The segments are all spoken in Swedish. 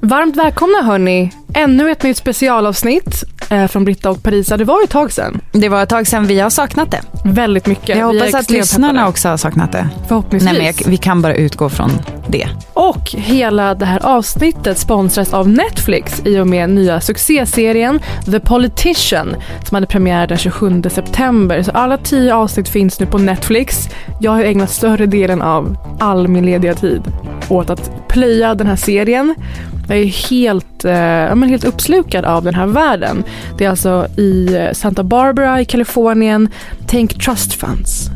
Varmt välkomna hörni. Ännu ett nytt specialavsnitt eh, från Britta och Parisa. Det var ju ett tag sedan. Det var ett tag sedan vi har saknat det. Väldigt mycket. Jag Vi är hoppas att extremt lyssnarna peppade. också har saknat det. Förhoppningsvis. Nej, men jag, vi kan bara utgå från det. Och hela det här avsnittet sponsras av Netflix i och med nya succéserien The Politician som hade premiär den 27 september. Så alla tio avsnitt finns nu på Netflix. Jag har ägnat större delen av all min lediga tid åt att plöja den här serien. Jag är helt, eh, ja, men helt uppslukad av den här världen. Det är alltså i eh, Santa Barbara i Kalifornien. Tänk trust funds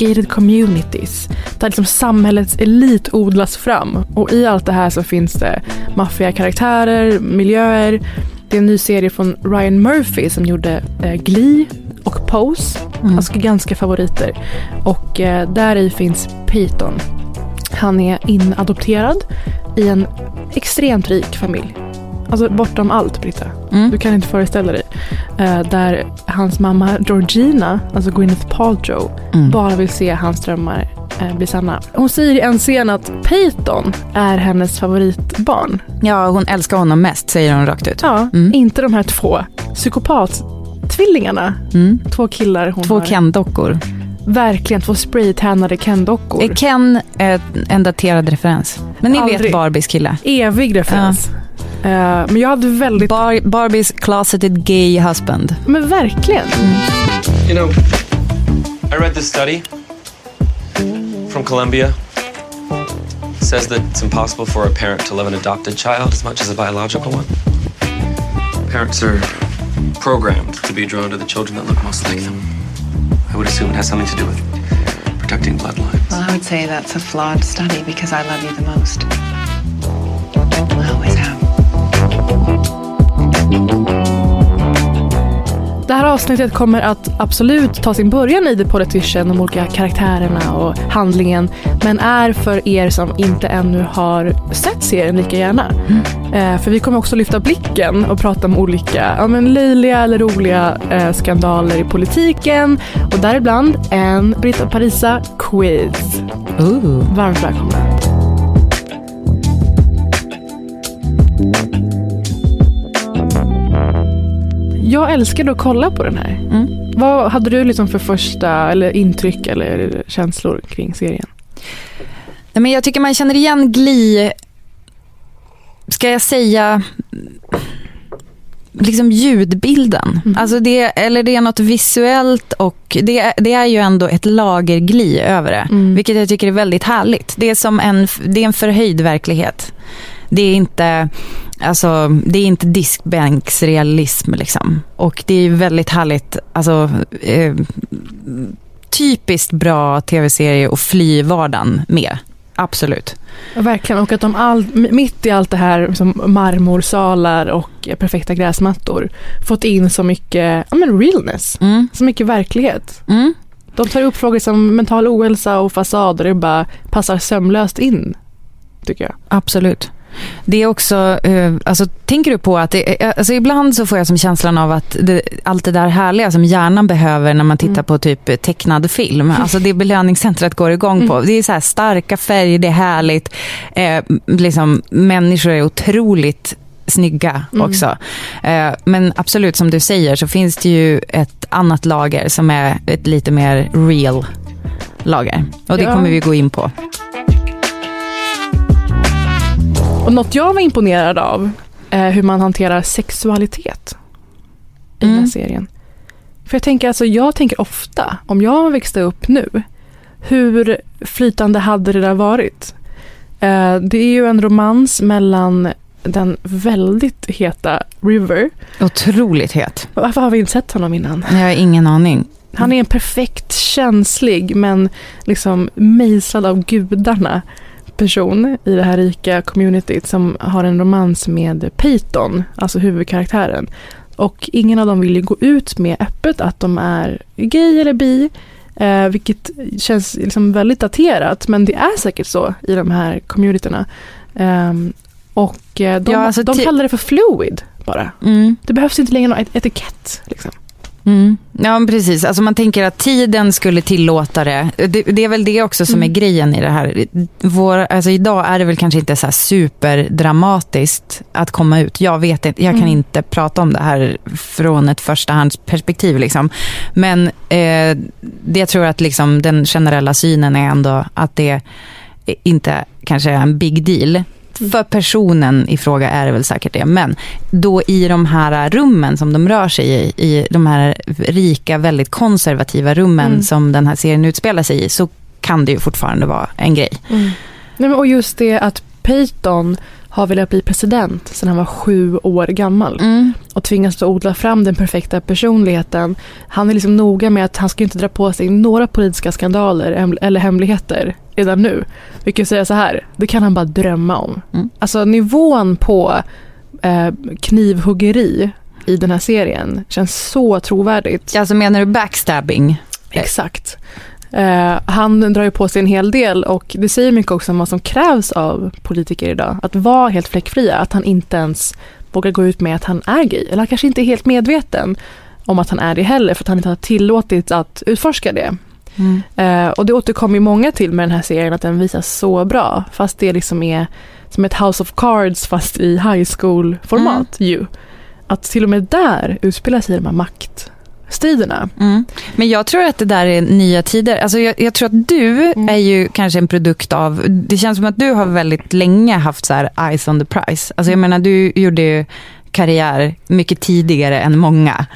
gated communities där liksom samhällets elit odlas fram. Och i allt det här så finns det maffiga karaktärer, miljöer. Det är en ny serie från Ryan Murphy som gjorde eh, Glee och Pose, alltså ganska favoriter. Och eh, där i finns Peyton. Han är inadopterad i en extremt rik familj. Alltså bortom allt Britta. Mm. Du kan inte föreställa dig. Eh, där hans mamma Georgina, alltså Gwyneth Paltrow, Mm. bara vill se hans drömmar eh, bli sanna. Hon säger i en scen att Peyton är hennes favoritbarn. Ja, hon älskar honom mest, säger hon rakt ut. Ja, Mm. inte de här två psykopattvillingarna. Mm. Två killar hon Två har. Ken-dockor. Verkligen, två spraytannade Ken-dockor. Är Ken eh, en daterad referens? Men ni Aldrig. vet Barbies kille. Evig referens. Eh, men jag hade väldigt... Bar- Barbies closeted gay husband. men verkligen. You know, I read this study from Columbia. It says that it's impossible for a parent to love an adopted child as much as a biological one. Parents are programmed to be drawn to the children that look most like them. Would assume it has something to do with protecting bloodlines. Well, I would say that's a flawed study because I love you the most. Det här avsnittet kommer att absolut ta sin början i The Politician, de olika karaktärerna och handlingen. Men är för er som inte ännu har sett serien lika gärna. Eh, för vi kommer också lyfta blicken och prata om olika ja, men löjliga eller roliga eh, skandaler i politiken. Och däribland en Britta Parisa quiz. Ooh. Varmt välkomna. Jag älskade att kolla på den här. Mm. Vad hade du liksom för första eller intryck eller känslor kring serien? Nej, men jag tycker man känner igen Glee, ska jag säga, liksom ljudbilden. Alltså det, eller det är något visuellt och det, är- det är ju ändå ett lager Glee över det. Mm. Vilket jag tycker är väldigt härligt. Det är som en, det är en förhöjd verklighet. Det är inte, alltså, det är inte diskbänksrealism liksom. Och det är väldigt härligt, alltså, eh, typiskt bra tv-serie och fly vardagen med. Absolut. Ja, verkligen, och att de all, mitt i allt det här liksom marmorsalar och perfekta gräsmattor fått in så mycket ja, men realness, Mm. så mycket verklighet. Mm. De tar upp frågor som mental ohälsa och fasader, det bara passar sömlöst in, tycker jag. Absolut. Det är också, eh, alltså tänker du på att, det, är- alltså ibland så får jag som känslan av att det, allt det där härliga som hjärnan behöver när man tittar Mm. på typ tecknad film, alltså det belöningscentret går igång på. Det är så här starka färger, det är härligt, eh, liksom människor är otroligt snygga Mm. också. Eh, men absolut, som du säger, så finns det ju ett annat lager som är ett lite mer real lager. Och det Ja. kommer vi gå in på. Och något jag var imponerad av är hur man hanterar sexualitet i den här Mm. serien. För jag tänker, alltså, jag tänker ofta, om jag växte upp nu, hur flytande hade det där varit? Eh, det är ju en romans mellan den väldigt heta River. Otroligt het. Varför har vi inte sett honom innan? Jag har ingen aning. Han är en perfekt känslig men liksom mejslad av gudarna person i det här rika communityt som har en romans med Peyton, alltså huvudkaraktären. Och ingen av dem vill ju gå ut med öppet att de är gay eller bi, eh, vilket känns liksom väldigt daterat, men det är säkert så i de här communityna. Ehm, och eh, de, Ja, alltså de kallar det för fluid bara. Mm. Det behövs inte längre någon et- etikett. Liksom. Mm. Ja, men precis. Alltså man tänker att tiden skulle tillåta det. Det, det är väl det också som Mm. är grejen i det här. Vår, alltså idag är det väl kanske inte så här superdramatiskt att komma ut. Jag vet inte, jag kan Mm. inte prata om det här från ett förstahandsperspektiv. Liksom. Men eh, det jag tror att liksom den generella synen är ändå att det inte kanske är en big deal. För personen i fråga är det väl säkert det. Men då i de här rummen som de rör sig i, i de här rika, väldigt konservativa rummen Mm. som den här serien utspelar sig i, så kan det ju fortfarande vara en grej. Nej, men, och just det att Peyton har velat bli president sedan han var sju år gammal Mm. och tvingas då odla fram den perfekta personligheten. Han är liksom noga med att han ska inte dra på sig några politiska skandaler eller hemligheter redan nu. Vi kan säga så här, det kan han bara drömma om. Mm. Alltså nivån på eh, knivhuggeri i den här serien känns så trovärdigt. Alltså menar du backstabbing? Exakt. Eh, han drar ju på sig en hel del och det säger mycket också om vad som krävs av politiker idag. Att vara helt fläckfria, att han inte ens vågar gå ut med att han är gay. Eller han kanske inte är helt medveten om att han är det heller för att han inte har tillåtits att utforska det. Mm. Eh, och det återkommer ju många till med den här serien att den visas så bra. Fast det liksom är som ett House of Cards fast i high school-format ju. Att till och med där utspelar sig de här maktstriderna. Mm. Men jag tror att det där är nya tider. Alltså jag, jag tror att du Mm. är ju kanske en produkt av, det känns som att du har väldigt länge haft så eyes on the prize. Alltså jag menar du gjorde ju karriär mycket tidigare än många.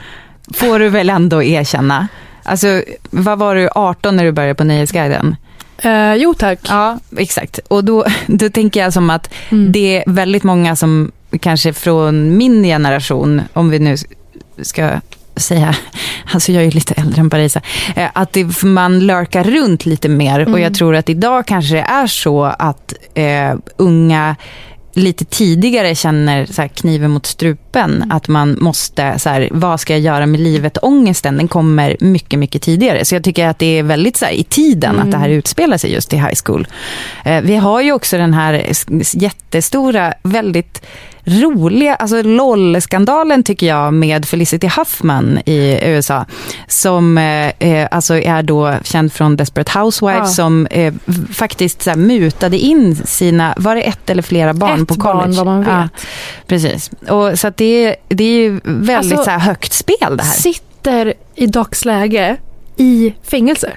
Får du väl ändå erkänna. Alltså vad var du, 18 när du började på Nöjesguiden? Eh, jo tack. Ja, exakt. Och då, då tänker jag som att Mm. det är väldigt många som kanske från min generation, om vi nu ska säga, alltså jag är ju lite äldre än Parisa, eh, att det, man lurkar runt lite mer och Mm. jag tror att idag kanske det är så att eh, unga lite tidigare känner så kniven mot strupen, Mm. att man måste, så här, vad ska jag göra med livet? Ångesten, den kommer mycket, mycket tidigare. Så jag tycker att det är väldigt så här, i tiden att det här utspelar sig just i high school. Eh, vi har ju också den här jättestora, väldigt roliga, alltså LOL-skandalen tycker jag med Felicity Huffman i USA. Som eh, eh, alltså är då känd från Desperate Housewives Ja. som eh, faktiskt så här, mutade in sina, var det ett eller flera barn Ett på college? barn vad man vet. Ja, precis. Och, så att det, är- det är ju väldigt Alltså, så här, högt spel det här. Sitter i dagsläge i fängelse.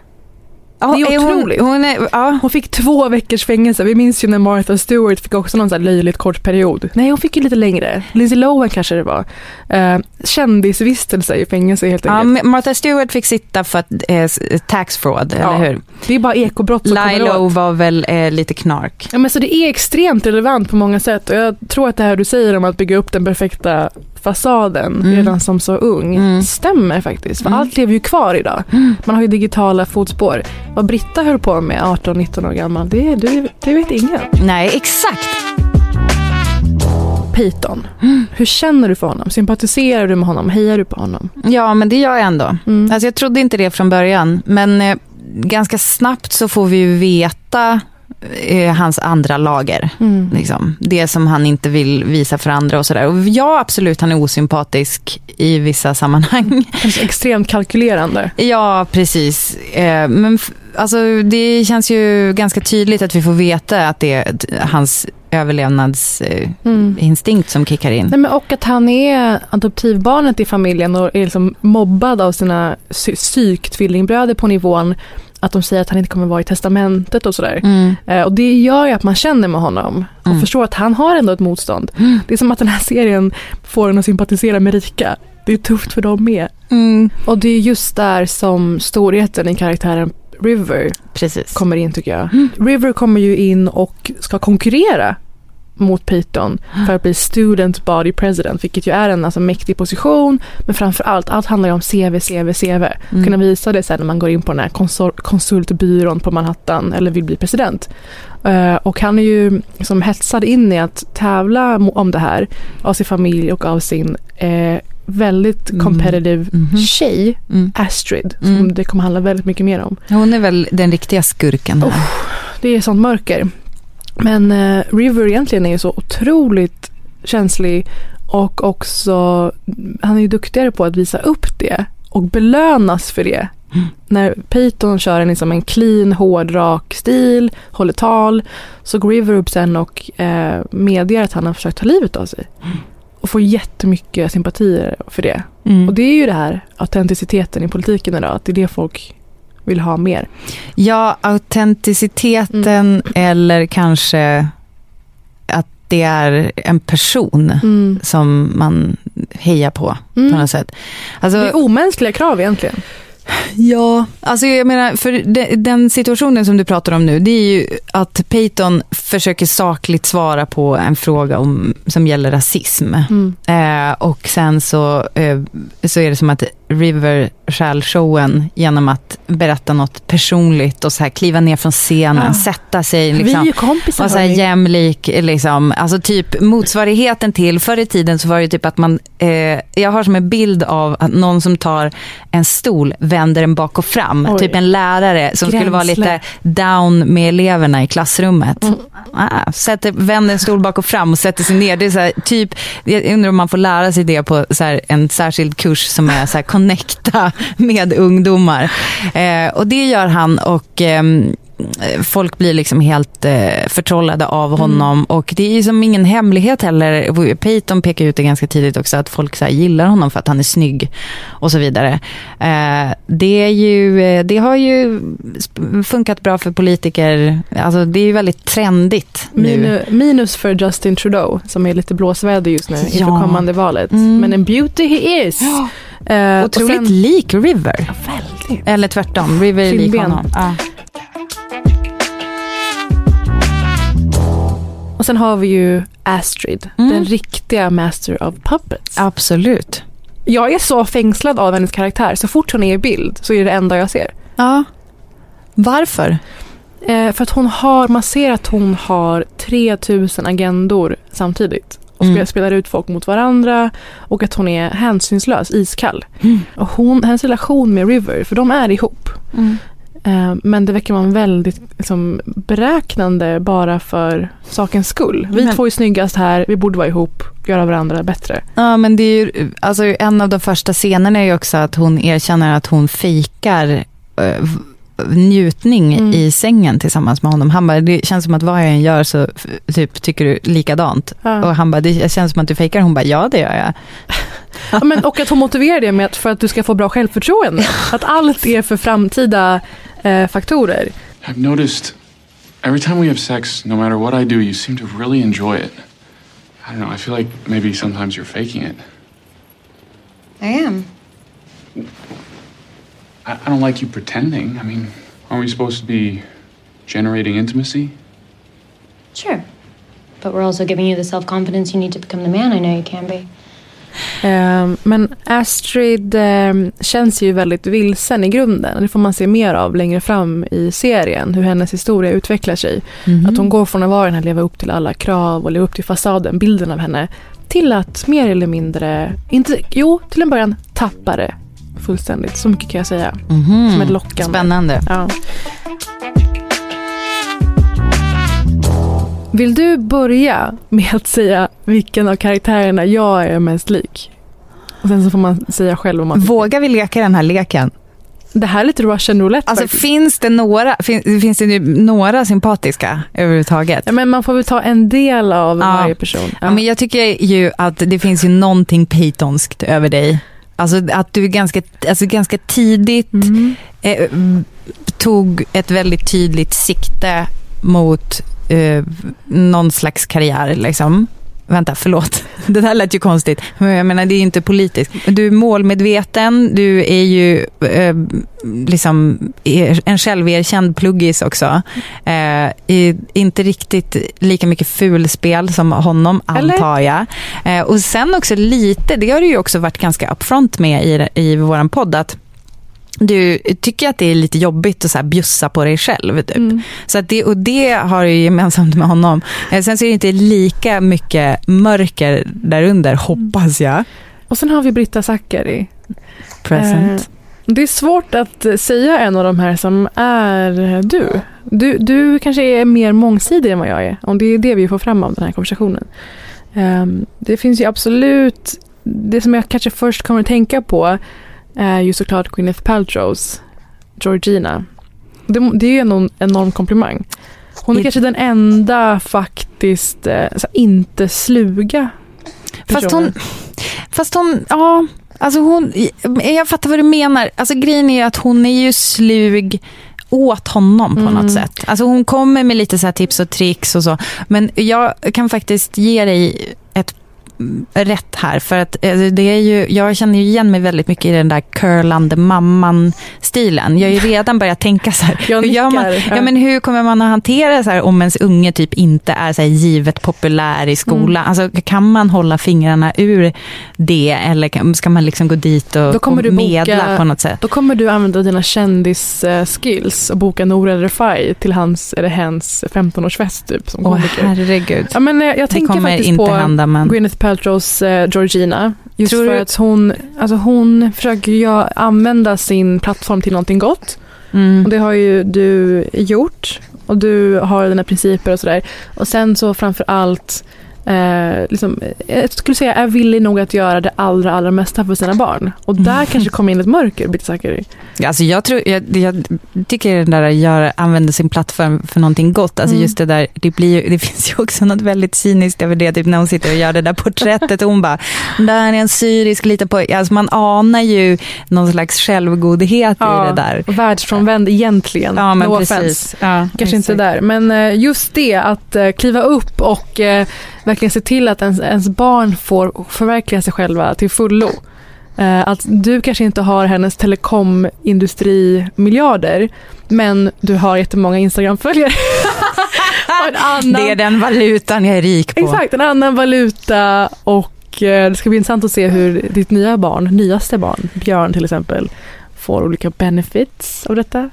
Ja, det är hon, otroligt. hon är, ja, Hon fick två veckors fängelse. Vi minns ju när Martha Stewart fick också någon så här löjligt kort period. Nej, hon fick ju lite längre. Lindsay Lohan kanske det var. Uh, kändisvistelse i fängelse helt ja, enkelt. men Martha Stewart fick sitta för att, eh, tax fraud, Ja. eller hur? Det är bara ekobrott som Lilo åt. var väl eh, lite knark. Ja, men så det är extremt relevant på många sätt och jag tror att det här du säger om att bygga upp den perfekta fasaden Mm. redan som så ung Mm. stämmer faktiskt. För Mm. allt lever ju kvar idag. Man har ju digitala fotspår. Vad Britta höll på med 18-19 år gammal, det, det, det vet ingen. Nej, exakt. Peyton, hur känner du för honom? Sympatiserar du med honom? Hejar du på honom? Ja, men det gör jag ändå. Mm. Alltså, jag trodde inte det från början, men eh, ganska snabbt så får vi ju veta eh, hans andra lager. Mm. Liksom. Det som han inte vill visa för andra och sådär. Och ja, absolut, han är osympatisk i vissa sammanhang. Kanske extremt kalkylerande. Ja, precis. Eh, Men alltså, det känns ju ganska tydligt att vi får veta att det är hans överlevnadsinstinkt som kickar in. Nej, men och att han är adoptivbarnet i familjen och är liksom mobbad av sina sy- psyktvillingbröder på nivån att de säger att han inte kommer vara i testamentet och sådär. Mm. Eh, och det gör ju att man känner med honom och Mm. förstår att han har ändå ett motstånd. Det är som att den här serien får en att sympatisera med rika. Det är tufft för dem med. Mm. Och det är just där som storheten i karaktären River Precis. kommer in tycker jag. River kommer ju in och ska konkurrera mot Peyton för att bli student body president, vilket ju är en alltså, mäktig position. Men framför allt, allt handlar ju om CV, CV, CV. Mm. Kunna visa det sen när man går in på den här konsultbyrån på Manhattan eller vill bli president. Eh, och han är ju som hetsad in i att tävla om det här av sin familj och av sin eh, väldigt Mm. competitive Mhm. tjej, Mm. Astrid, som Mm. det kommer handla väldigt mycket mer om. Hon är väl den riktiga skurken här. Det är sånt mörker. Men eh, River egentligen är ju så otroligt känslig och också, han är ju duktigare på att visa upp det och belönas för det. Mm. När Peyton kör en, liksom en clean, hård, rak stil, håller tal, så går River upp sen och eh, medger att han har försökt ta livet av sig. Och får jättemycket sympatier för det. Mm. Och det är ju det här autenticiteten i politiken idag, att det är det folk vill ha mer. Ja, autenticiteten Mm. eller kanske att det är en person Mm. som man hejar på Mm. på något sätt. Alltså, Det är omänskliga krav egentligen. Ja, alltså jag menar, för de, den situationen som du pratar om nu, det är ju att Peyton försöker sakligt svara på en fråga om, som gäller rasism. Mm. Eh, och sen så, eh, så är det som att River stjäl showen genom att berätta något personligt och så här kliva ner från scenen, Ah. sätta sig liksom. Vi är ju kompisar. Och så här jämlik, liksom, alltså typ motsvarigheten till, förr i tiden så var det typ att man, eh, jag har som en bild av att någon som tar en stol, vänder den bak och fram. Oj. Typ en lärare som skulle vara Gränsle. lite down med eleverna i klassrummet. Mm. Ah, sätter, vänder en stol bak och fram och sätter sig ner. Det är så här, typ, jag undrar om man får lära sig det på så här, en särskild kurs som är så här, connecta med ungdomar. Eh, och det gör han och ehm, folk blir liksom helt eh, förtrollade av honom och det är ju som ingen hemlighet heller. Peyton pekar ut det ganska tidigt också att folk så här gillar honom för att han är snygg och så vidare. Eh, det, är ju, eh, det har ju funkat bra för politiker. Alltså det är ju väldigt trendigt nu. Minu, minus för Justin Trudeau som är lite blåsväder just nu inför Ja. kommande valet. Mm. Men en beauty he is. Eh, och Otroligt sen- lik River. Väldigt. Eller tvärtom, River är lik honom. Ja. Och sen har vi ju Astrid, Mm. den riktiga master of puppets. Absolut. Jag är så fängslad av hennes karaktär. Så fort hon är i bild så är det det enda jag ser. Ja. Varför? Eh, för att hon har, man ser att hon har 3000 agendor samtidigt. Och Mm. spelar, ut folk mot varandra. Och att hon är hänsynslös, iskall. Mm. Och hon, hennes relation med River, för de är ihop. Eh, men det verkar vara en väldigt liksom, beräknande bara för sakens skull. Vi Men- två är snyggast här, vi borde vara ihop, göra varandra bättre. Ja, men det är ju, alltså en av de första scenerna är ju också att hon erkänner att hon fejkar eh, njutning Mm. i sängen tillsammans med honom. Han bara, det känns som att vad jag än gör så typ tycker du likadant. Ja. Och han bara, det känns som att du fejkar. Hon bara, ja det gör jag. Ja, men, och att hon motiverar det med att för att du ska få bra självförtroende. Att allt är för framtida eh, faktorer. I've noticed every time we have sex, no matter what I do, you seem to really enjoy it. I don't know, I feel like maybe sometimes you're faking it. I am. I, I don't like you pretending. I mean, aren't we supposed to be generating intimacy? Sure. But we're also giving you the self confidence you need to become the man I know you can be. Eh, men Astrid eh, känns ju väldigt vilsen i grunden. Det får man se mer av längre fram i serien. Hur hennes historia utvecklar sig. Att hon går från att vara den här leva upp till alla krav och leva upp till fasaden, bilden av henne. Till att mer eller mindre, inte, jo till en början tappa det fullständigt. Så mycket kan jag säga. Mhm. Som ett lockande. Spännande. Ja. Vill du börja med att säga vilken av karaktärerna jag är mest lik? Och sen så får man säga själv om man. Vågar vi leka den här leken? Det här är lite Russian roulette Alltså faktiskt. finns det några, fin, finns det några sympatiska överhuvudtaget? Ja, men man får väl ta en del av Ja. varje person. Ja. men jag tycker ju att det finns ju någonting Peytonskt över dig. Alltså att du ganska, alltså ganska tidigt Mm. eh, tog ett väldigt tydligt sikte mot eh, någon slags karriär. Liksom. Vänta, förlåt. Det där lät ju konstigt. Men jag menar, det är inte politiskt. Du är målmedveten, du är ju eh, liksom en själverkänd pluggis också. Eh, inte riktigt lika mycket fulspel som honom, Eller? antar jag. Eh, och sen också lite, det har du ju också varit ganska upfront med i, i vår podd, att du tycker att det är lite jobbigt att så här bjussa på dig själv. Typ. Mm. Så att det, och det har du gemensamt med honom. Eh, sen så är det inte lika mycket mörker därunder, mm. hoppas jag. Och sen har vi Britta Zackari. Present. Eh, det är svårt att säga en av de här som är du. du. Du kanske är mer mångsidig än vad jag är. Om det är det vi får fram av den här konversationen. Eh, det finns ju absolut, det som jag kanske först kommer att tänka på är ju såklart Gwyneth Paltrows Georgina. Det, det är ju en enorm komplimang. Hon är I, kanske den enda faktiskt eh, inte sluga personen. Fast hon, fast hon, ja, alltså hon, jag fattar vad du menar. Alltså grejen är ju att hon är ju slug åt honom på mm. något sätt. Alltså hon kommer med lite så tips och tricks och så. Men jag kan faktiskt ge dig ett rätt här. För att eh, det är ju, jag känner ju igen mig väldigt mycket i den där curlande mamman-stilen. Jag har ju redan börjat tänka så här. Hur, gör man, ja, men hur kommer man att hantera så här om ens unge typ inte är så här givet populär i skolan? Mm. Alltså, kan man hålla fingrarna ur det eller ska man liksom gå dit och, och medla boka, på något sätt? Då kommer du använda dina kändisskills och boka Nour El Refai till hans eller hens 15-årsfest typ. Som Åh herregud. Ja, men jag, jag tänker faktiskt inte på hända, men... Gwyneth Paltrows eh, Georgina. Just Tror för du... att hon, alltså hon försöker ju använda sin plattform till någonting gott. Mm. Och det har ju du gjort. Och du har dina principer och sådär. Och sen så framför allt eh, liksom, jag skulle säga är villig nog att göra det allra, allra mesta för sina barn. Och där mm. kanske kommer in ett mörker, Bitte Zackari. Alltså jag, tror, jag, jag tycker den där gör, använder sin plattform för någonting gott. Alltså mm. just det där, det, blir, det finns ju också något väldigt cyniskt över det, typ när hon sitter och gör det där porträttet och hon bara, där är en syrisk liten pojke. Alltså man anar ju någon slags självgodhet ja, i det där. Världsfrånvänd egentligen. Ja, men no precis. Ja, Kanske exakt. inte där, men eh, just det att eh, kliva upp och eh, verkligen se till att ens, ens barn får förverkliga sig själva till fullo. Eh, att du kanske inte har hennes telekomindustrimiljarder men du har jättemånga Instagram-följare. annan... Det är den valutan jag är rik på. Exakt, en annan valuta och eh, det ska bli intressant att se hur ditt nya barn, nyaste barn, Björn till exempel, får olika benefits av detta.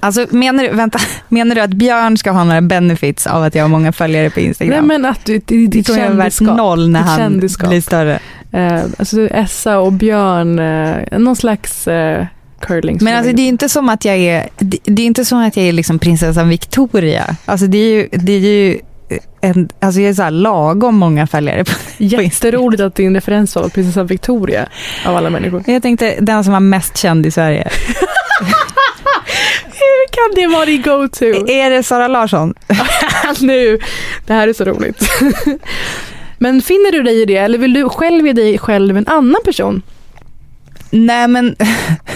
Alltså menar du, vänta, menar du att Björn ska ha några benefits av att jag har många följare på Instagram? Nej men att du, ditt kändisskap. noll när han kändisskap. blir större. Uh, alltså Essa och Björn, uh, någon slags uh, curling. Men alltså det är inte som att jag är, det, det är inte som att jag är liksom prinsessan Victoria. Alltså det är ju, det är ju en, alltså jag är så här lagom många följare på, Jätteroligt att din referens var prinsessan Victoria av alla människor. Jag tänkte den som var mest känd i Sverige. Hur kan det vara din go-to? Är det Sara Larsson? nu, det här är så roligt. Men finner du dig i det eller vill du själv ge dig själv en annan person? Nej men,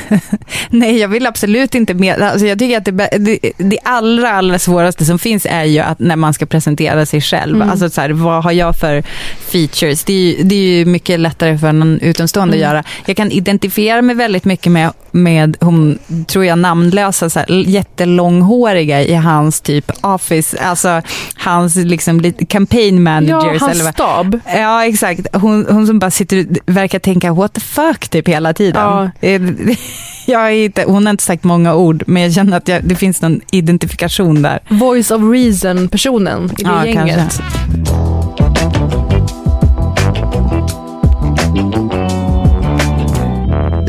nej jag vill absolut inte med. Alltså, jag tycker att det, det, det, allra, allra svåraste som finns är ju att när man ska presentera sig själv. Mm. Alltså så här, vad har jag för features? Det är ju, det är ju mycket lättare för någon utomstående mm. att göra. Jag kan identifiera mig väldigt mycket med, med hon, tror jag, namnlösa, så här, jättelånghåriga i hans typ office, alltså hans liksom campaign managers. Ja, hans stab. Ja, exakt. Hon, hon som bara sitter verkar tänka what the fuck typ hela tiden tiden. Ja. Jag är inte, hon har inte sagt många ord, men jag känner att jag, det finns någon identifikation där. Voice of reason-personen i det ja, gänget. Kanske.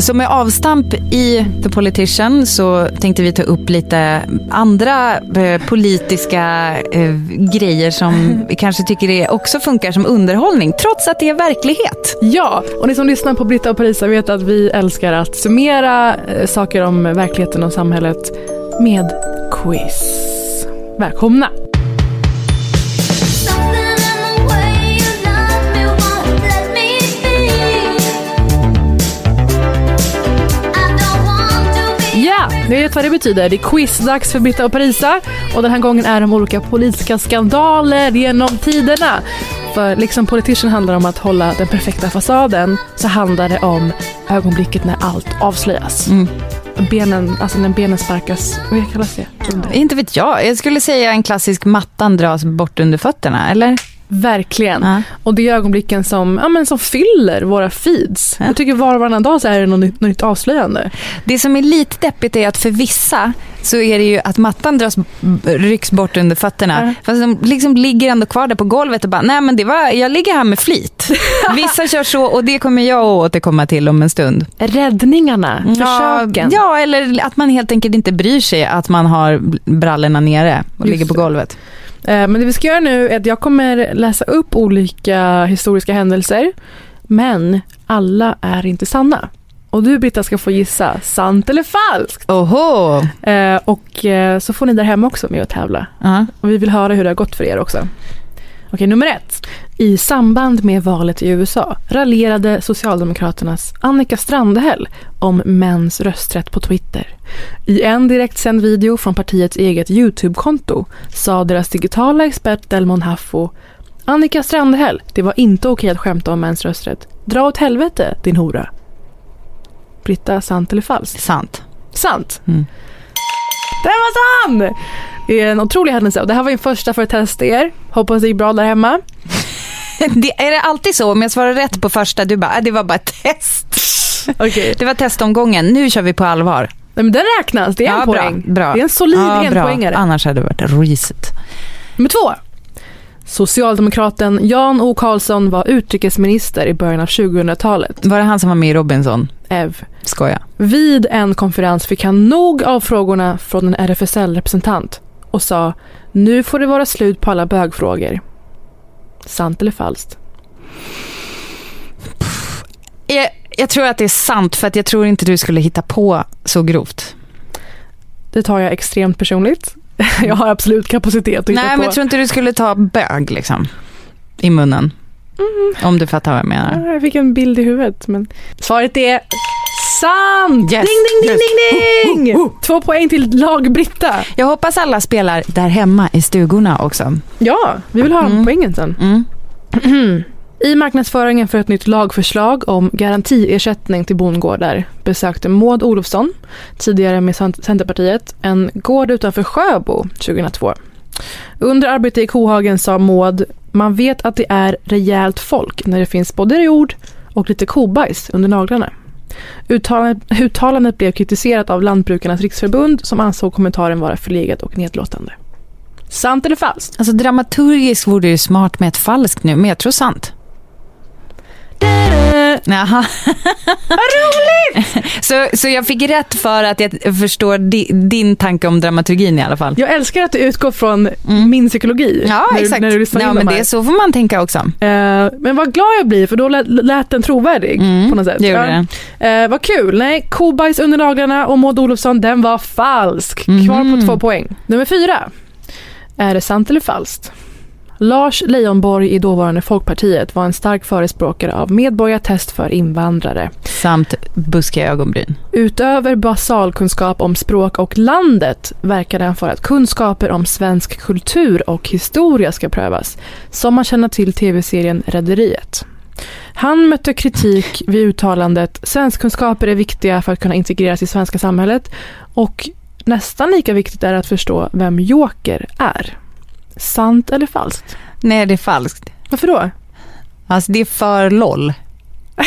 Så med avstamp i The Politician så tänkte vi ta upp lite andra eh, politiska eh, grejer som vi kanske tycker också funkar som underhållning, trots att det är verklighet. Ja, och ni som lyssnar på Britta och Parisa vet att vi älskar att summera eh, saker om verkligheten och samhället med quiz. Välkomna! Ni vet vad det betyder. Det är quizdags för Britta och Parisa och den här gången är de olika politiska skandaler genom tiderna. För liksom Politician handlar om att hålla den perfekta fasaden så handlar det om ögonblicket när allt avslöjas. Mm. Benen, alltså när benen sparkas, vad kallas det? Under. Inte vet jag. Jag skulle säga en klassisk mattan dras bort under fötterna, eller? Verkligen. Ja. Och det är ögonblicken som, ja, men som fyller våra feeds. Ja. Jag tycker var och varannan dag så är det något nytt, nytt avslöjande. Det som är lite deppigt är att för vissa så är det ju att mattan dras, rycks bort under fötterna. Ja. Fast de liksom ligger ändå kvar där på golvet och bara, nej men det var, jag ligger här med flit. Vissa kör så och det kommer jag att återkomma till om en stund. Räddningarna, försöken. Ja, eller att man helt enkelt inte bryr sig att man har brallorna nere och Just ligger på det. golvet. Eh, Men det vi ska göra nu är att jag kommer läsa upp olika historiska händelser. Men alla är inte sanna. Och du Britta ska få gissa sant eller falskt. Oho! Eh, Och eh, så får ni där hemma också med att tävla. Ja. Och vi vill höra hur det har gått för er också. Okej, nummer ett. I samband med valet i USA raljerade Socialdemokraternas Annika Strandhäll om mäns rösträtt på Twitter. I en direktsänd video från partiets eget YouTube-konto sa deras digitala expert Delmon Haffo Annika Strandhäll, det var inte okej att skämta om mäns rösträtt. Dra åt helvete, din hora. Britta, sant eller falskt? Sant. Sant. Mm. Den var sann! Det är en otrolig händelse och det här var ju första för att testa er. Hoppas det gick bra där hemma. Det, är det alltid så om jag svarar rätt på första, du bara, "Ah, det var bara ett test. Okej. Det var testomgången, nu kör vi på allvar. Nej, men den räknas, det är en Ja, poäng. Bra, bra. Det är en solid ja, enpoängare. Bra. Annars hade det varit reset. Nummer två. Socialdemokraten Jan O Karlsson var utrikesminister i början av 2000-talet. Var det han som var med i Robinson? Ev. Skoja. Vid en konferens fick han nog av frågorna från en RFSL-representant och sa nu får det vara slut på alla bögfrågor. Sant eller falskt? Jag, jag tror att det är sant för att jag tror inte du skulle hitta på så grovt. Det tar jag extremt personligt. Jag har absolut kapacitet att hitta Nej, på. men jag tror inte du skulle ta bög liksom. I munnen. Om du fattar vad jag menar. Ja, Jag fick en bild i huvudet. Men svaret är sant! Yes, Ding, ding, ding, yes. ding, ding! Två poäng till lag Britta. Jag hoppas alla spelar där hemma i stugorna också. Ja, vi vill ha Mm. poängen sen. Mm. I marknadsföringen för ett nytt lagförslag om garantiersättning till bondgårdar besökte Maud Olofsson, tidigare med Cent- Centerpartiet, en gård utanför Sjöbo 2002. Under arbetet i Kohagen sa Maud, man vet att det är rejält folk när det finns både jord och lite kobajs under naglarna. Uttalandet, uttalandet blev kritiserat av Lantbrukarnas riksförbund som ansåg kommentaren vara förlegad och nedlåtande. Sant eller falskt? Alltså dramaturgiskt vore det ju smart med ett falskt nu, men jag tror sant. Jaha. Vad roligt! Så, så jag fick rätt för att jag förstår di, din tanke om dramaturgin i alla fall. Jag älskar att du utgår från Mm. min psykologi. Ja, när, exakt. När du ja, men de det är så får man tänka också. Eh, men vad glad jag blir för då lät, lät den trovärdig Mm, på något sätt. gjorde Eh, vad kul. Nej, kobajs under naglarna och Maud Olofsson, den var falsk. Kvar Mhm. på två poäng. Nummer fyra. Är det sant eller falskt? Lars Leijonborg i dåvarande Folkpartiet var en stark förespråkare av medborgartest för invandrare. Samt buskiga ögonbryn. Utöver basalkunskap om språk och landet verkade han för att kunskaper om svensk kultur och historia ska prövas, som man känner till tv-serien Rederiet. Han mötte kritik vid uttalandet svenskkunskaper är viktiga för att kunna integreras i svenska samhället och nästan lika viktigt är att förstå vem Joker är. Sant eller falskt? Nej, det är falskt. Varför då? Alltså det är för LOL.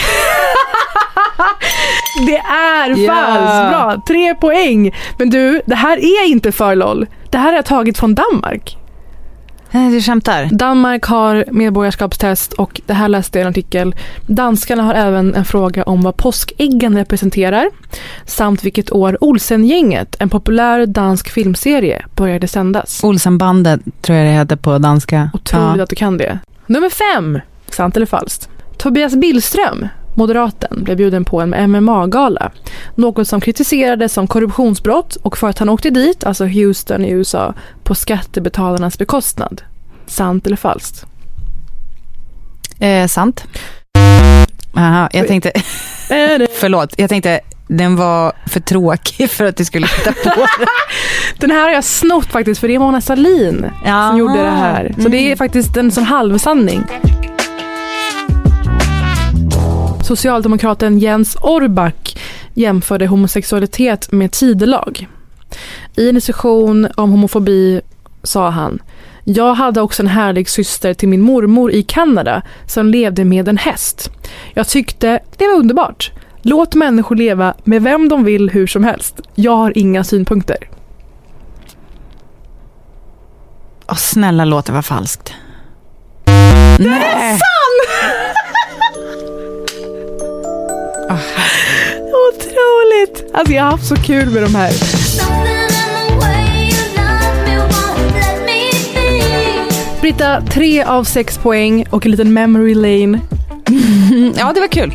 Det är Ja. falskt! Bra, tre poäng. Men du, det här är inte för LOL. Det här är taget från Danmark. Nej, Du skämtar? Danmark har medborgarskapstest och det här läste jag i en artikel. Danskarna har även en fråga om vad påskäggen representerar samt vilket år Olsengänget, en populär dansk filmserie, började sändas. Olsenbandet tror jag det heter på danska. Otroligt att du kan det. Nummer fem, sant eller falskt? Tobias Billström, moderaten, blev bjuden på en MMA-gala. Något som kritiserades som korruptionsbrott och för att han åkte dit, alltså Houston i USA, på skattebetalarnas bekostnad. Sant eller falskt? Eh, sant. Aha, jag tänkte, förlåt, jag tänkte den var för tråkig för att du skulle hitta på den. Den här har jag snott faktiskt för det är Mona Sahlin Ja. som gjorde det här. Så det är faktiskt en sån halvsanning. Socialdemokraten Jens Orback jämförde homosexualitet med tidelag. I en diskussion om homofobi sa han jag hade också en härlig syster till min mormor i Kanada som levde med en häst. Jag tyckte det var underbart. Låt människor leva med vem de vill hur som helst. Jag har inga synpunkter. Åh, snälla låt det vara falskt. Oh, Otroligt! Alltså jag har haft så kul med de här. Britta, tre av sex poäng och en liten memory lane. Ja, det var kul.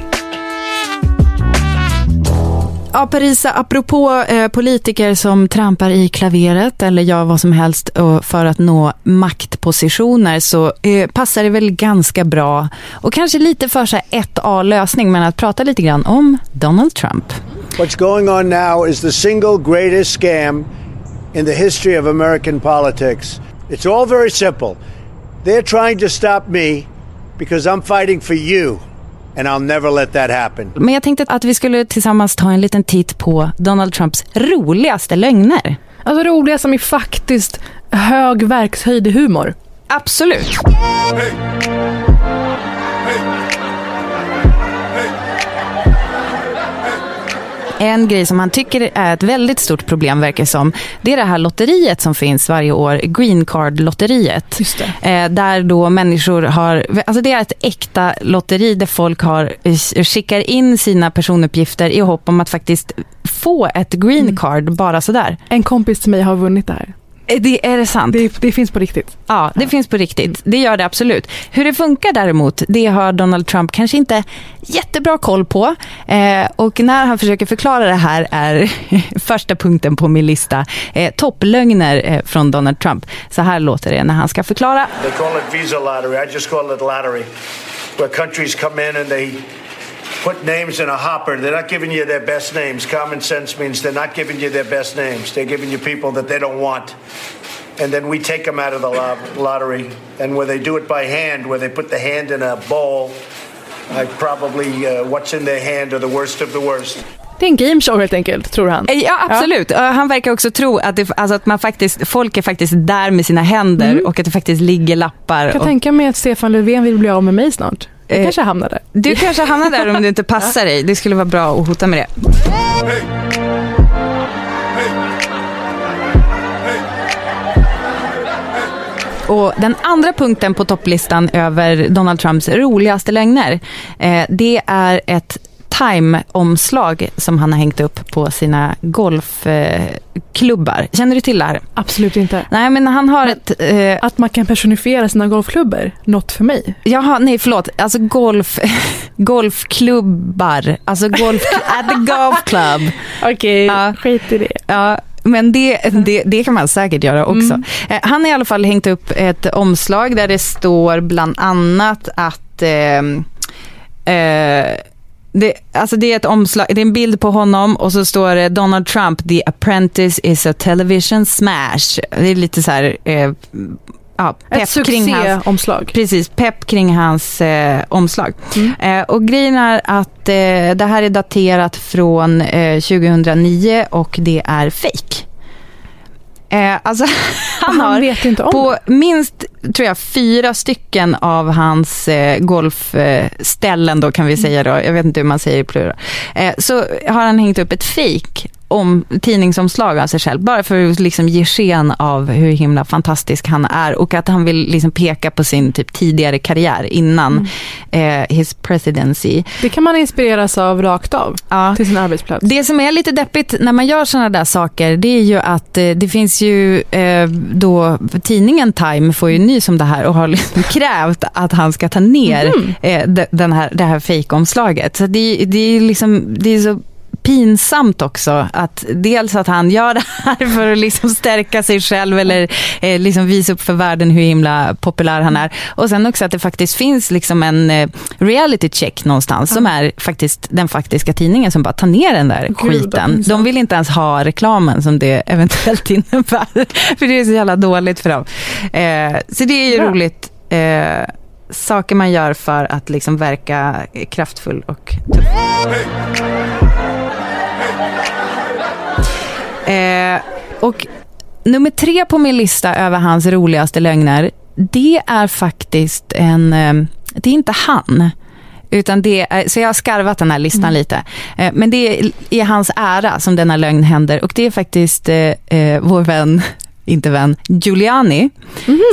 Ja, Parisa, apropå eh, politiker som trampar i klaveret eller gör vad som helst eh, för att nå maktpositioner så eh, passar det väl ganska bra och kanske lite för så här ett A-lösning men att prata lite grann om Donald Trump. What's going on now is the single greatest scam in the history of American politics. It's all very simple. They're trying to stop me because I'm fighting for you, and I'll never let that happen. Men jag tänkte att vi skulle tillsammans ta en liten titt på Donald Trumps roligaste lögner. Alltså roliga som är faktiskt hög verkshöjd i humor. Absolut. En grej som han tycker är ett väldigt stort problem verkar som, det är det här lotteriet som finns varje år, Green Card-lotteriet. Eh, där då människor har, alltså det är ett äkta lotteri där folk har, eh, skickar in sina personuppgifter i hopp om att faktiskt få ett green card bara sådär. En kompis till mig har vunnit det här. Eh, Det är det sant? Det, det finns på riktigt. Ja, det finns på riktigt. Det gör det absolut. Hur det funkar däremot, det har Donald Trump kanske inte jättebra koll på. Eh, och när han försöker förklara det här är första punkten på min lista eh, topplögner eh, från Donald Trump. Så här låter det när han ska förklara. They call it visa lottery. I just call it lottery, where countries come in and they put names in a hopper. They're not giving you their best names. Common sense means they're not giving you their best names. They're giving you people that they don't want. And then we take them out of the lo- lottery. And where they do it by hand, where they put the hand in a bowl, I probably uh, what's in their hand are the worst of the worst. Det är en gameshow helt enkelt, tror han. Eh, Ja, absolut. Eh, Han verkar också tro att, det, alltså att man faktiskt, folk är faktiskt där med sina händer och att det faktiskt ligger lappar. Jag kan och, tänka mig att Stefan Löfven vill bli av med mig snart. Jag Eh, kanske hamnar där. du kanske hamnar där om det inte passar dig. Det skulle vara bra att hota med det. Och den andra punkten på topplistan över Donald Trumps roligaste lögner, eh, det är ett Time-omslag som han har hängt upp på sina golfklubbar. Känner du till det här? Absolut inte. Nej, men han har ett... Eh, Att man kan personifiera sina golfklubbor, något för mig. Jaha, nej förlåt. Alltså golf, golfklubbar. Alltså golf, at the golf club. Okej, Ja. skit i det. Ja, men det, det, det kan man säkert göra också. Eh, Han har i alla fall hängt upp ett omslag där det står bland annat att ehm, eh, det, alltså det är ett omslag, det är en bild på honom och så står det Donald Trump, the apprentice is a television smash. Det är lite så här, eh, ja, Ett pepp kring hans, succéomslag. Precis, pepp kring hans eh, omslag. Eh, och grejen är att eh, det här är daterat från eh, 2009 och det är fake. Eh, alltså, han, Han har vet inte om på minst, tror jag, fyra stycken av hans eh, golfställen då kan vi säga då, jag vet inte hur man säger i plural, eh, så har han hängt upp ett fake om tidningsomslag av sig själv, bara för att liksom ge sken av hur himla fantastisk han är och att han vill liksom peka på sin typ tidigare karriär innan eh, his presidency. Det kan man inspireras av rakt av Ja. till sin arbetsplats. Det som är lite deppigt när man gör sådana där saker, det är ju att eh, det finns ju eh, då, tidningen Time får ju nys om det här och har liksom krävt att han ska ta ner eh, de- den här, det här fejkomslaget. Så det, det är liksom, det är så pinsamt också. Att dels att han gör det här för att liksom stärka sig själv eller eh, liksom visa upp för världen hur himla populär han är. Och sen också att det faktiskt finns liksom en eh, reality check någonstans som är faktiskt den faktiska tidningen som bara tar ner den där Gud, skiten. De vill inte ens ha reklamen som det eventuellt innebär. för det är så jävla dåligt för dem. Eh, så det är ju Bra. roligt. Eh, saker man gör för att liksom verka kraftfull och tuff. Eh, och nummer tre på min lista över hans roligaste lögner, det är faktiskt en, eh, det är inte han. Utan det är, så jag har skarvat den här listan lite. Eh, men det är i hans ära som denna lögn händer. Och det är faktiskt eh, eh, vår vän, inte vän, Giuliani.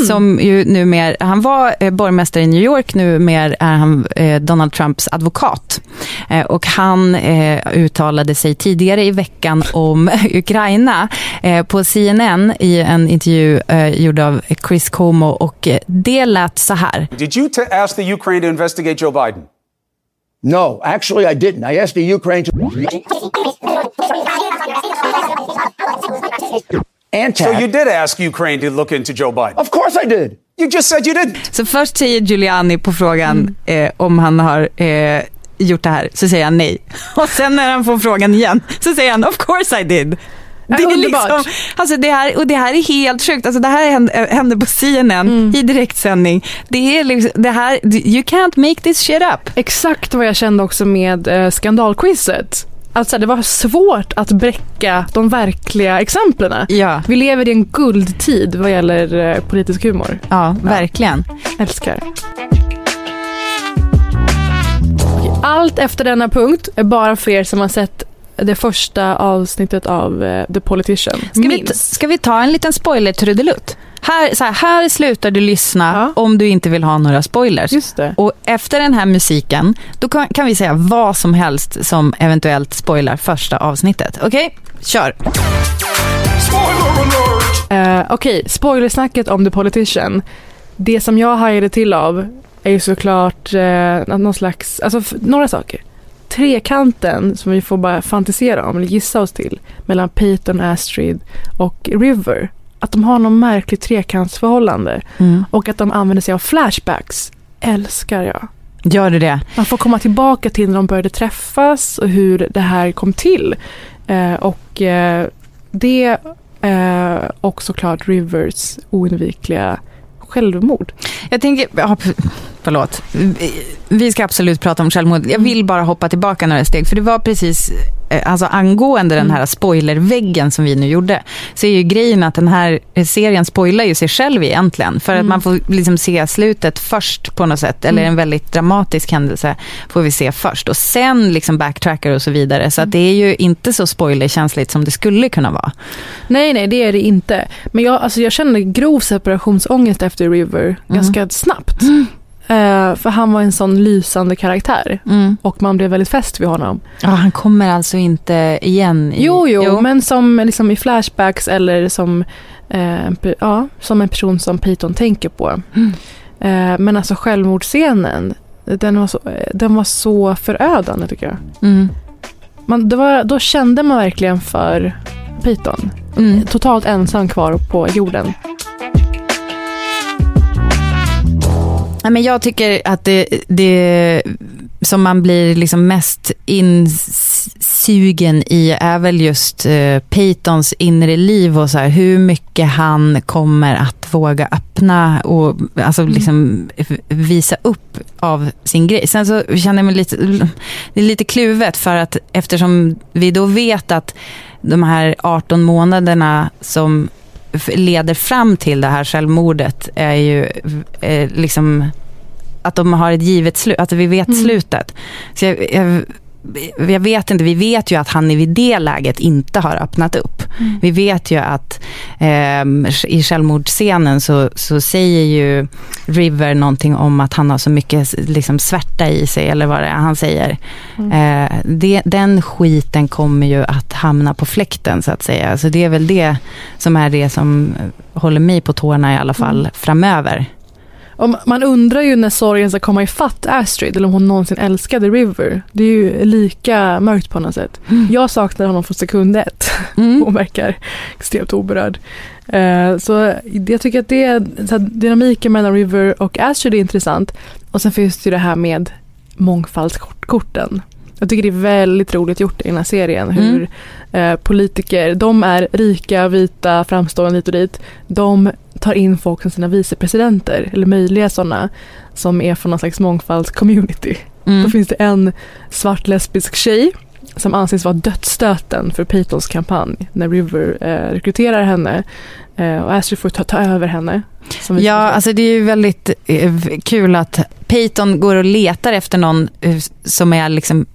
Som ju numera, han var eh, borgmästare i New York, numera är han eh, Donald Trumps advokat. Eh, och han eh, uttalade sig tidigare i veckan om Ukraina eh, på CNN i en intervju eh, gjord av Chris Cuomo och det lät så här. Did you ask the Ukraine to investigate Joe Biden? No, actually, I didn't. I asked the Ukraine to. And So you did ask Ukraine to look into Joe Biden? Of course I did. You just said you didn't. Så först säger Giuliani på frågan eh, om han har eh, gjort det här, så säger han nej. Och sen när han får frågan igen, så säger han of course I did. Det är liksom, alltså det här, och det här är helt sjukt. Alltså det här hände, hände på CNN i direktsändning. Det är liksom, det här, you can't make this shit up. Exakt vad jag kände också med eh, skandalquizet. Alltså det var svårt att bräcka de verkliga exemplen. Ja. Vi lever i en guldtid vad gäller eh, politisk humor. Ja, verkligen. Älskar. Okej, Allt efter denna punkt är bara för er som har sett det första avsnittet av eh, The Politician. Ska vi, Minst. ska vi ta en liten spoiler-trudelutt? Här, så här, här slutar du lyssna om du inte vill ha några spoilers. Just det. Och efter den här musiken, då kan, kan vi säga vad som helst som eventuellt spoilar första avsnittet. Okej, kör. Eh, Okej, spoilersnacket om The Politician. Det som jag hajade till av är ju såklart eh, någon slags, alltså några saker. Trekanten som vi får bara fantisera om eller gissa oss till mellan Peyton, Astrid och River. Att de har någon märkligt trekantsförhållande Mm. och att de använder sig av flashbacks. Älskar jag. Gör du det? Man får komma tillbaka till när de började träffas och hur det här kom till. Eh, och eh, det eh, och såklart Rivers oundvikliga självmord. Jag tänker, ja, förlåt. Vi- ska absolut prata om självmord. Jag vill bara hoppa tillbaka några steg. För det var precis, alltså angående den här spoilerväggen som vi nu gjorde. Så är ju grejen att den här serien spoilar ju sig själv egentligen. För att Mm. man får liksom se slutet först på något sätt. Eller Mm. en väldigt dramatisk händelse får vi se först. Och sen liksom backtrackar och så vidare. Så att det är ju inte så spoilerkänsligt som det skulle kunna vara. Nej, nej, det är det inte. Men jag, alltså, jag kände grov separationsångest efter River ganska snabbt. Eh, för han var en sån lysande karaktär. Mm. Och man blev väldigt fäst vid honom. Ja, han kommer alltså inte igen? I, Jo, jo, men som liksom i flashbacks eller som, eh, ja, som en person som Peyton tänker på. Eh, men alltså självmordsscenen, den var så, eh, den var så förödande tycker jag. Mm. Man, var, då kände man verkligen för Peyton. Mm. Totalt ensam kvar på jorden. Nej, men jag tycker att det, det som man blir liksom mest insugen i är väl just eh, Peytons inre liv och så här, hur mycket han kommer att våga öppna och alltså liksom v- visa upp av sin grej. Sen så känner jag mig lite, det är lite kluvet för att eftersom vi då vet att de här 18 månaderna som leder fram till det här självmordet är ju eh, liksom att de har ett givet slut, att vi vet Mm. slutet. Så jag, jag, jag vet inte, vi vet ju att han vid det läget inte har öppnat upp. Mm. Vi vet ju att ehm, i självmordsscenen så, så säger ju River någonting om att han har så mycket liksom, svärta i sig eller vad det är han säger. Eh, det, den skiten kommer ju att hamna på fläkten så att säga. Så det är väl det som är det som håller mig på tårna i alla fall framöver. Och man undrar ju när sorgen ska komma ifatt Astrid eller om hon någonsin älskade River. Det är ju lika mörkt på något sätt. Mm. Jag saknar honom från sekund ett. hon verkar extremt oberörd. Eh, så jag tycker att det så dynamiken mellan River och Astrid är intressant. Och sen finns det ju det här med mångfaldskorten. Jag tycker det är väldigt roligt gjort i den här serien. Hur eh, politiker, de är rika, vita, framstående hit och dit. De tar in folk som sina vicepresidenter, eller möjliga sådana, som är från någon slags mångfaldscommunity. Mm. Då finns det en svart lesbisk tjej som anses vara dödsstöten för Peytons kampanj när River eh, rekryterar henne. Eh, och Astrid får ta, ta över henne. Ja, alltså det är ju väldigt eh, kul att Peyton går och letar efter någon eh, som, är liksom,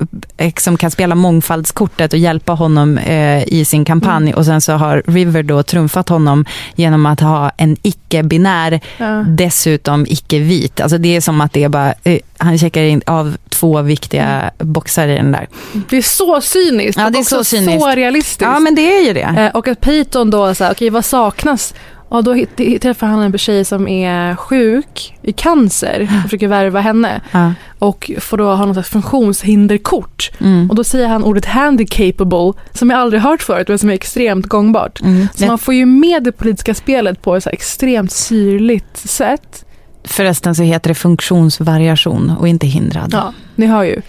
som kan spela mångfaldskortet och hjälpa honom i sin kampanj. Mm. Och sen så har River då trumfat honom genom att ha en icke-binär, Ja. dessutom icke-vit. Alltså det är som att det är bara, han checkar in av två viktiga boxar i den där. Det är så cyniskt Ja, och det är så cyniskt. så realistiskt. Ja, men det är ju det. Eh, och att Peyton då, så här, okej vad saknas? Ja, då träffar han en tjej som är sjuk i cancer och försöker värva henne. Ja. Och får då ha något slags funktionshinderkort. Mm. Och då säger han ordet handicapable som jag aldrig hört förut men som är extremt gångbart. Mm. Så man får ju med det politiska spelet på ett så här extremt syrligt sätt. Förresten så heter det funktionsvariation och inte hindrad. Ja, ni hör ju.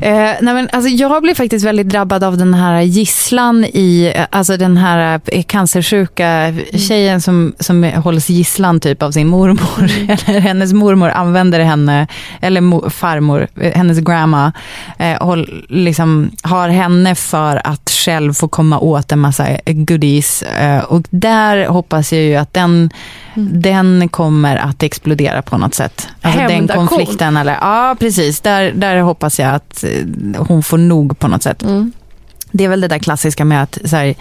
Eh, nej men, alltså, jag blev faktiskt väldigt drabbad av den här gisslan i, eh, alltså den här eh, cancersjuka tjejen som, som hålls gisslan typ av sin mormor. Eller hennes mormor använder henne, eller mo, farmor, eh, hennes grandma, eh, håll, liksom, har henne för att själv få komma åt en massa goodies. Eh, och där hoppas jag ju att den, den kommer att explodera på något sätt. Alltså den konflikten. Eller, ja, precis. Där, där hoppas jag att eh, hon får nog på något sätt. Mm. Det är väl det där klassiska med att så här,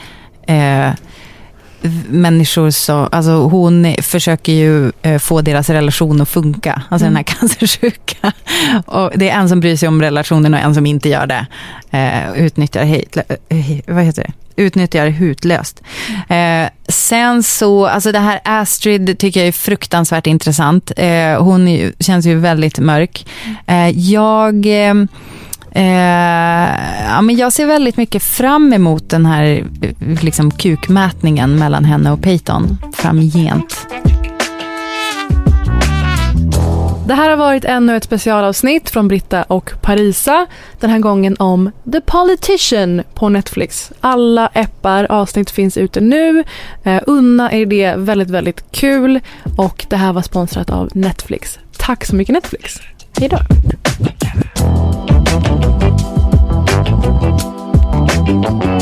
eh, människor så, alltså hon försöker ju eh, få deras relation att funka, alltså den här cancersjuka. Och det är en som bryr sig om relationen och en som inte gör det. Eh, utnyttjar, hate, eh, vad heter det? Utnyttjar hutlöst. Eh, sen så, alltså det här Astrid tycker jag är fruktansvärt intressant. Eh, hon är, ju- känns ju väldigt mörk. Eh, jag eh, eh, ja, men jag ser väldigt mycket fram emot den här eh, liksom, kukmätningen mellan henne och Peyton framgent. Det här har varit ännu ett specialavsnitt från Britta och Parisa. Den här gången om The Politician på Netflix. Alla appar, avsnitt finns ute nu. Eh, unna er det, väldigt, väldigt kul. Och det här var sponsrat av Netflix. Tack så mycket Netflix. Hej då. Thank you.